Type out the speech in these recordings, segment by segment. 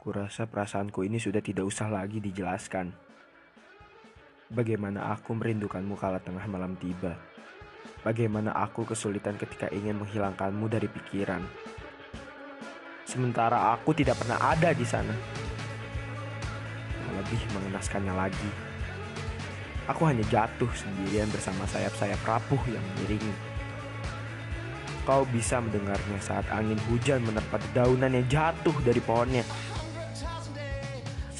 Kurasa perasaanku ini sudah tidak usah lagi dijelaskan. Bagaimana aku merindukanmu kala tengah malam tiba. Bagaimana aku kesulitan ketika ingin menghilangkanmu dari pikiran. Sementara aku tidak pernah ada di sana. Yang lebih mengenaskannya lagi. Aku hanya jatuh sendirian bersama sayap-sayap rapuh yang miring. Kau bisa mendengarnya saat angin hujan menerpa dedaunan yang jatuh dari pohonnya.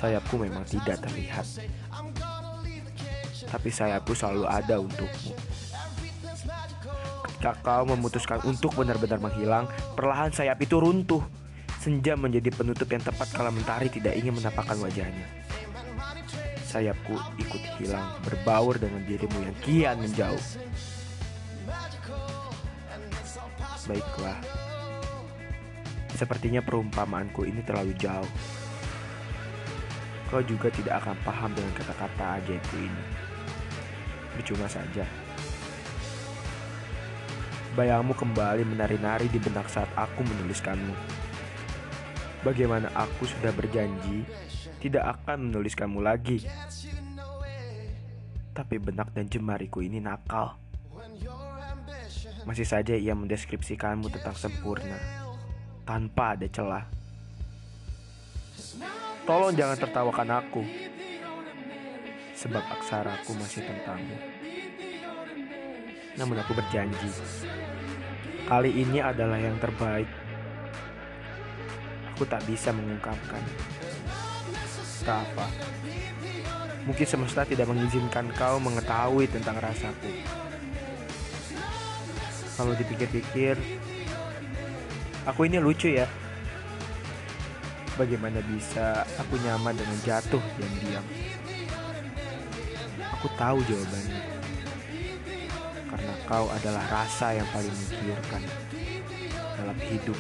Sayapku memang tidak terlihat. Tapi sayapku selalu ada untukmu. Ketika kau memutuskan untuk benar-benar menghilang, perlahan sayap itu runtuh. Senja menjadi penutup yang tepat kalau mentari tidak ingin menampakkan wajahnya. Sayapku ikut hilang, berbaur dengan dirimu yang kian menjauh. Baiklah. Sepertinya perumpamaanku ini terlalu jauh. Kau juga tidak akan paham dengan kata-kata ajaibku ini. Percuma saja. Bayangmu kembali menari-nari di benak saat aku menuliskanmu. Bagaimana aku sudah berjanji tidak akan menuliskanmu lagi. Tapi benak dan jemariku ini nakal. Masih saja ia mendeskripsikanmu tentang sempurna tanpa ada celah. Tolong jangan tertawakan aku. Sebab aksaraku masih tentangmu. Namun aku berjanji. Kali ini adalah yang terbaik. Aku tak bisa mengungkapkan. Tak apa. Mungkin semesta tidak mengizinkan kau mengetahui tentang rasaku. Kalau dipikir-pikir, aku ini lucu ya. Bagaimana bisa aku nyaman dengan jatuh diam-diam? Aku tahu jawabannya. Karena kau adalah rasa yang paling menggiurkan dalam hidup.